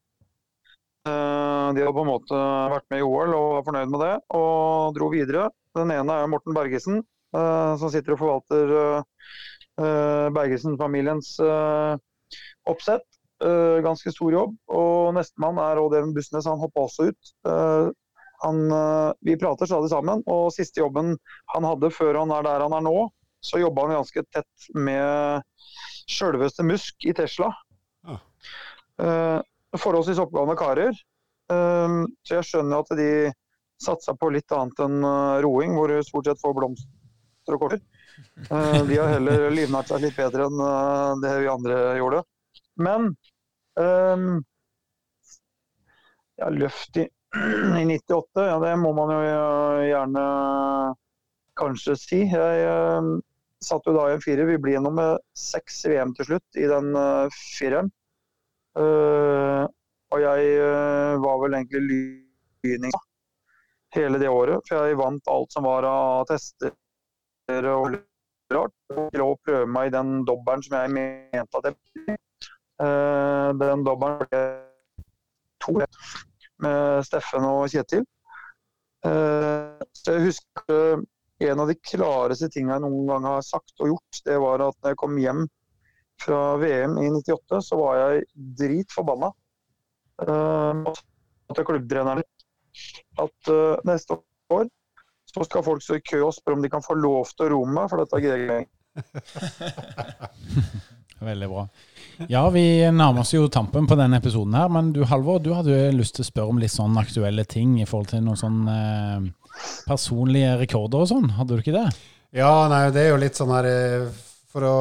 Eh, de har på en måte vært med i OL og var fornøyd med det, og dro videre. Den ene er Morten Bergesen, eh, som sitter og forvalter eh, Bergesen-familiens oppsett. Ganske stor jobb. Og nestemann er Odd Even Bussnes, han hoppa også ut. Han, vi prater stadig sammen, og siste jobben han hadde før han er der han er nå, så jobba han ganske tett med sjølveste Musk i Tesla. Ah. Forholdsvis oppgående karer. Eh, så jeg skjønner at de satsa på litt annet enn eh, roing, hvor du stort sett får blomster og korter. Eh, de har heller livnært seg litt bedre enn eh, det vi andre gjorde. Men eh, ja, løft i, <clears throat> i 98, ja, det må man jo eh, gjerne kanskje si. Jeg satt jo da i en firer. Vi blir gjennom med seks VM til slutt i den uh, fireren. Eh, og jeg eh, var vel egentlig lyning hele det året, for jeg vant alt som var av tester og rart. Jeg lå og prøve meg i den dobbelen som jeg mente at jeg Eh, Den dobbelen ble to med Steffen og Kjetil. Så jeg husker en av de klareste tingene jeg noen gang har sagt og gjort, det var at når jeg kom hjem fra VM i 98, så var jeg dritforbanna. Uh, til klubbtreneren at uh, neste år så skal folk stå i kø og spørre om de kan få lov til å roe meg, for dette gidder jeg. <laughs> Veldig bra. Ja, vi nærmer oss jo tampen på denne episoden her, men du Halvor, du hadde jo lyst til å spørre om litt sånn aktuelle ting i forhold til noen sånn eh, personlige rekorder og sånn, hadde du ikke det? Ja, nei, det er jo litt sånn her eh, For å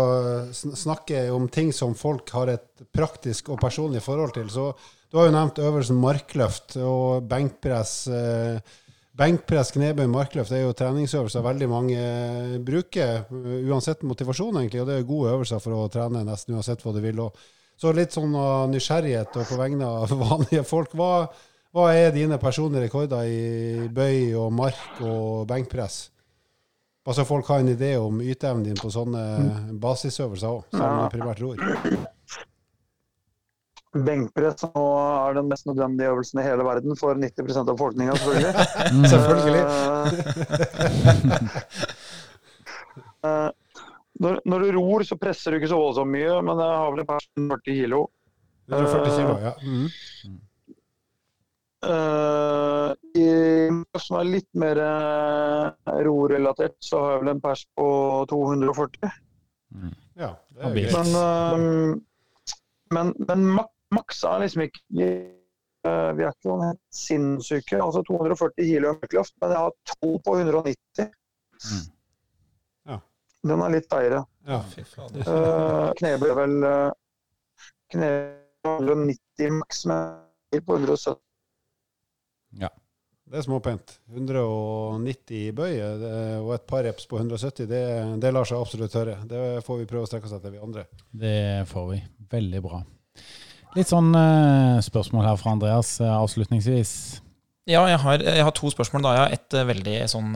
snakke om ting som folk har et praktisk og personlig forhold til, så du har jo nevnt øvelsen markløft og benkpress. eh, Benkpress, knebøy, markløft er jo treningsøvelser veldig mange eh, bruker, uansett motivasjon, egentlig. Og det er gode øvelser for å trene nesten uansett hva du vil. Så litt sånn av nysgjerrighet og på vegne av <laughs> vanlige folk. Hva, hva er dine personlige rekorder i bøy og mark og benkpress? Bare så folk har en idé om yteevnen din på sånne basisøvelser òg, som Ja. primært ror. Benkpress nå er den mest nødvendige øvelsen i hele verden for 90 av befolkninga, selvfølgelig. <laughs> Selvfølgelig. <laughs> Eh, når, når du ror, så presser du ikke så voldsomt mye, men jeg har vel en pers 40 kilo. 140 kilo, ja. Mhm. Eh, I som er litt mer uh, rorelatert, så har jeg vel en pers på 240. ja. Det er greit. Men, uh, men, men mak maks er liksom ikke Vi er ikke noen helt sinnssyke. Altså 240 kilo i markløft, men jeg har to på 190. Mm. Ja. Den er litt deiere. Ja. Uh, knebøy vel uh, knebøy 190 maks, men på 170. Det er småpent. 190 i bøy eh, og et par reps på 170, det, det lar seg absolutt høre. Det får vi prøve å strekke oss etter, vi andre. Det får vi. Veldig bra. Litt sånn eh, spørsmål her fra Andreas eh, avslutningsvis. Ja, jeg har, jeg har, to spørsmål. da. Jeg har ett veldig sånn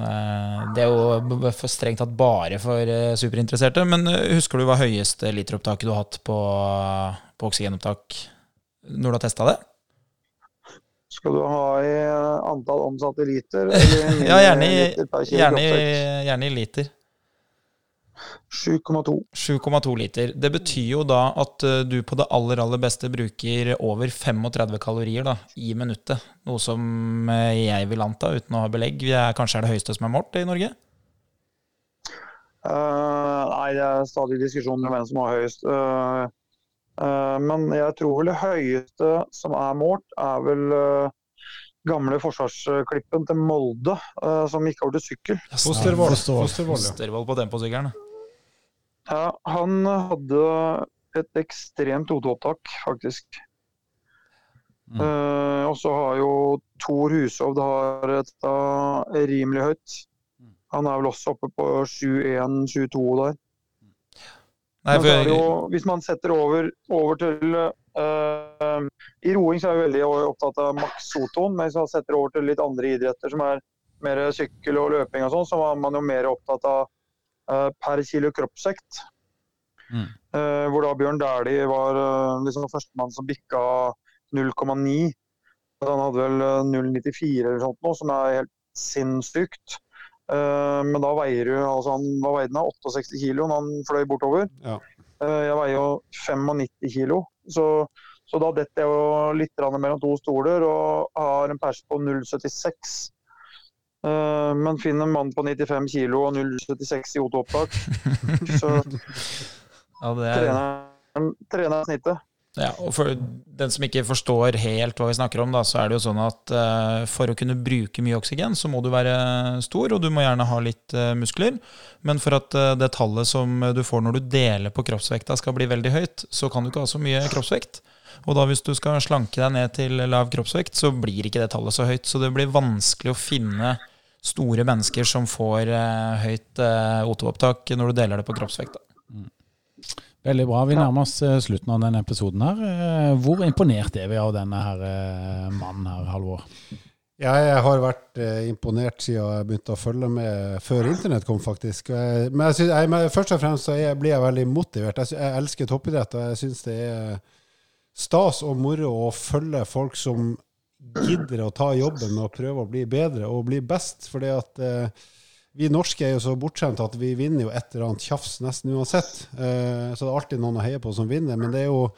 Det er jo for strengt tatt bare for superinteresserte. Men husker du hva høyeste literopptaket du har hatt på, på oksygenopptak når du har testa det? Skal du ha i antall omsatte liter? <laughs> ja, gjerne i, gjerne, gjerne i liter. 7,2. 7,2 liter. Det betyr jo da at eh, du på det aller, aller beste bruker over 35 kalorier da, i minuttet. Noe som eh, jeg vil anta, uten å ha belegg, er kanskje er det høyeste som er målt i Norge? Uh, nei, det er stadig diskusjon om hvem som har høyest. Uh, men jeg tror vel det høyeste som er målt, er vel gamle forsvarsklippen til Molde, som gikk over til sykkel. Fostervoll. Fostervoll på temposykkelen. Ja, han hadde et ekstremt hodeopptak, faktisk. Mm. Uh, og så har jo Tor Hushovd har et da, rimelig høyt. Mm. Han er vel også oppe på 7-1-7-2 der. Nei, for... jo, hvis man setter over, over til uh, I roing så er vi veldig opptatt av maks soton, men hvis man setter over til litt andre idretter som er mer sykkel og løping og sånn, så er man jo mer opptatt av uh, per kilo kroppsvekt. Mm. Uh, hvor da Bjørn Dæhlie var liksom førstemann som bikka 0,9. Han hadde vel 0,94 eller sånt nå, som er helt sinnssykt. Men da veier du altså Han hva veide han? 68 kilo når han fløy bortover. Ja. jeg veier jo 95 kilo. Så, så da detter jeg jo litt mellom to stoler og har en pers på 0,76. Uh, men finner en mann på 95 kilo og 0,76 i O2-opptak, så <laughs> ja, det er... trener, trener snittet. Ja, og For den som ikke forstår helt hva vi snakker om, da, så er det jo sånn at uh, for å kunne bruke mye oksygen, så må du være stor, og du må gjerne ha litt uh, muskler. Men for at uh, det tallet som du får når du deler på kroppsvekta skal bli veldig høyt, så kan du ikke ha så mye kroppsvekt. Og da hvis du skal slanke deg ned til lav kroppsvekt, så blir ikke det tallet så høyt. Så det blir vanskelig å finne store mennesker som får høyt uh, O2-opptak når du deler det på kroppsvekta. Mm. Veldig bra. Vi nærmer oss uh, slutten av denne episoden. her. Hvor imponert er vi av denne her, mannen her, Halvor? Ja, jeg har vært imponert siden jeg begynte å følge med før internett kom, faktisk. Men, synes, jeg, men først og fremst så jeg, blir jeg veldig motivert. Jeg, jeg elsker toppidrett, og jeg syns det er stas og moro å følge folk som gidder å ta jobben med å prøve å bli bedre og bli best. For at eh, vi norske er jo så bortskjemte at vi vinner jo et eller annet tjafs nesten uansett. Eh, så det er alltid noen å heie på som vinner. Men det er jo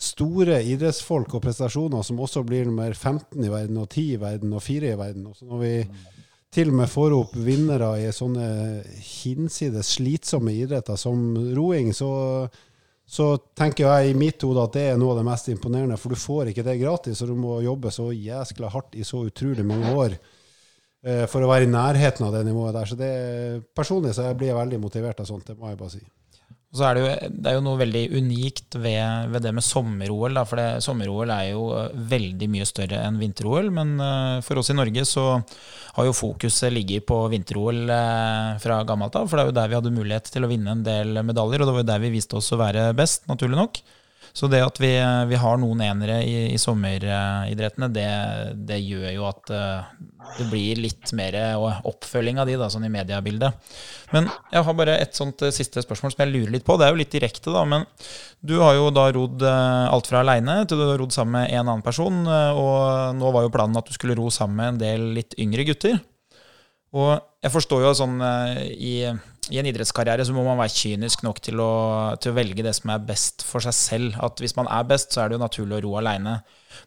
store idrettsfolk og prestasjoner som også blir nummer 15 i verden, og 10 i verden, og 4 i verden. Og så når vi til og med får opp vinnere i sånne hinsides slitsomme idretter som roing, så så tenker jeg i mitt hode at det er noe av det mest imponerende. For du får ikke det gratis, og du må jobbe så jæskla hardt i så utrolig mange år for å være i nærheten av det nivået der. Så det, personlig så blir jeg veldig motivert av sånt, det må jeg bare si. Og så er det, jo, det er jo noe veldig unikt ved, ved det med sommer-OL. For sommer-OL er jo veldig mye større enn vinter-OL. Men uh, for oss i Norge så har jo fokuset ligget på vinter-OL fra gammelt av. For det er jo der vi hadde mulighet til å vinne en del medaljer, og det var jo der vi viste oss å være best, naturlig nok. Så det at vi, vi har noen enere i, i sommeridrettene, det, det, gjør jo at uh, det blir litt mer oppfølging av de da, sånn i mediebildet. Men jeg har bare et sånt uh, siste spørsmål som jeg lurer litt på. Det er jo litt direkte, da. Men du har jo da rodd uh, alt fra aleine til du har rodd sammen med en annen person. og nå var jo planen at du skulle ro sammen med en del litt yngre gutter. Og jeg forstår jo sånn i i en idrettskarriere så må man være kynisk nok til å, til å, velge det som er best for seg selv. At hvis man er best, så er det jo naturlig å ro aleine.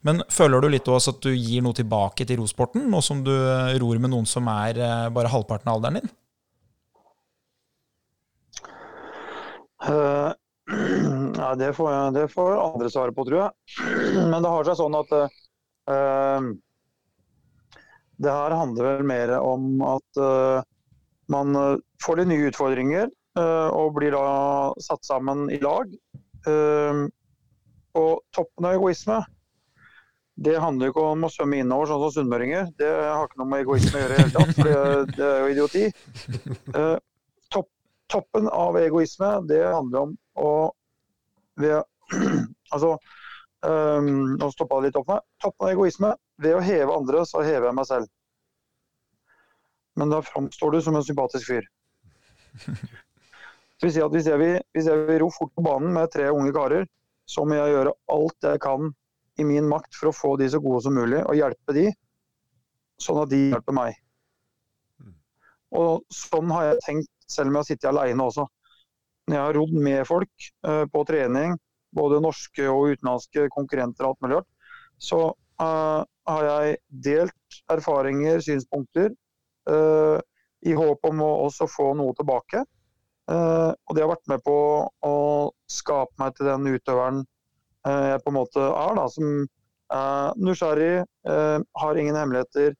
Men føler du litt også at du gir noe tilbake til rosporten, nå som du ror med noen som er eh, bare halvparten av alderen din? Uh, <clears throat> ja, det får, det får, andre svare på, tror jeg. <clears throat> Men det har seg sånn at uh, det her handler vel mer om at uh, man eh, får litt nye utfordringer eh, og blir da satt sammen i lag. Eh, og toppen av egoisme, det handler ikke om å svømme innover sånn som sunnmøringer. Det har ikke noe med egoisme å gjøre i det hele tatt, for det er jo idioti. Topp, toppen av egoisme, det handler om å ved, <clears throat> Altså, Um, nå stoppa det litt opp meg. Toppen av egoisme. Ved å heve andre, så hever jeg meg selv. Men da framstår du som en sympatisk fyr. Så si at hvis jeg vil, hvis jeg vil ro fort på banen med tre unge karer, så må jeg gjøre alt jeg kan i min makt for å få de så gode som mulig, og hjelpe de, sånn at de hjelper meg. Og sånn har jeg tenkt, selv om jeg har sittet alene også. Når jeg har rodd med folk uh, på trening, både norske og utenlandske konkurrenter og alt mulig rart, så uh, har jeg delt erfaringer, synspunkter, i håp om å også få noe tilbake. og det har vært med på å skape meg til den utøveren jeg på en måte er, da, som er nysgjerrig, har ingen hemmeligheter.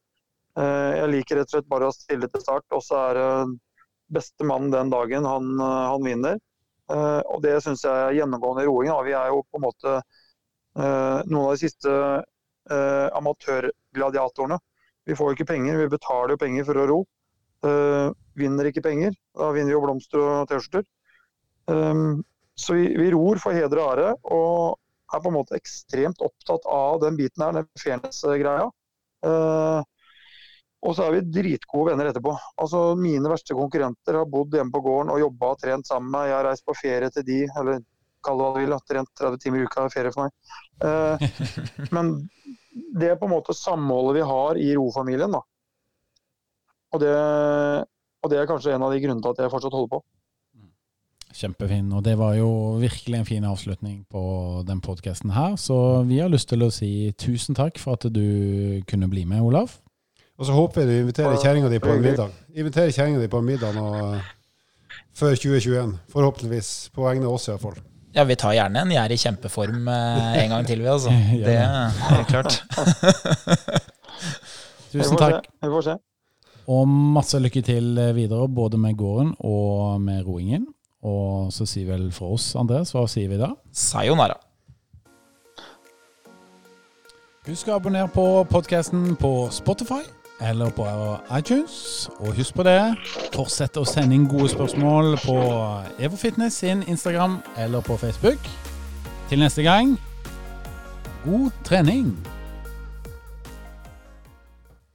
jeg liker rett og slett bare å stille til start, og så er det beste mannen den dagen han, han vinner. Og det syns jeg er gjennomgående roing. Vi er jo på en måte noen av de siste amatørgladiatorene. Vi får jo ikke penger, vi betaler jo penger for å ro. vinner ikke penger, da vinner vi jo blomster og T-skjorter. Um, så vi, vi, ror for heder og ære, og er på en måte ekstremt opptatt av den biten her, den fairness-greia. Uh, og så er vi dritgode venner etterpå. Altså, Mine verste konkurrenter har bodd hjemme på gården og jobba og trent sammen med meg. Jeg har reist på ferie til de, eller kall det hva du vil, trent 30 timer i uka er ferie for meg. Eh, <laughs> men det er på en måte samholdet vi har i rofamilien, da. Og det, og det er kanskje en av de grunnene til at jeg fortsatt holder på. Kjempefin. Og det var jo virkelig en fin avslutning på den podkasten her. Så vi har lyst til å si tusen takk for at du kunne bli med, Olav. Og så håper jeg du inviterer kjerringa di på en middag. Inviterer kjerringa di på en middag nå, før 2021. Forhåpentligvis. På vegne av oss, iallfall. Ja, vi tar gjerne en jeg er i kjempeform eh, en gang til, vi, altså. <laughs> Det er helt <laughs> klart. <laughs> Tusen takk. Vi får se. Og masse lykke til videre, både med gården og med roingen. Og så sier vel for oss, Andreas, hva sier vi da? Sayonara. Husk å abonnere på podkasten på Spotify eller på iTunes. Og husk på det, fortsett å sende inn gode spørsmål på Evo Fitness sin Instagram eller på Facebook. Til neste gang god trening!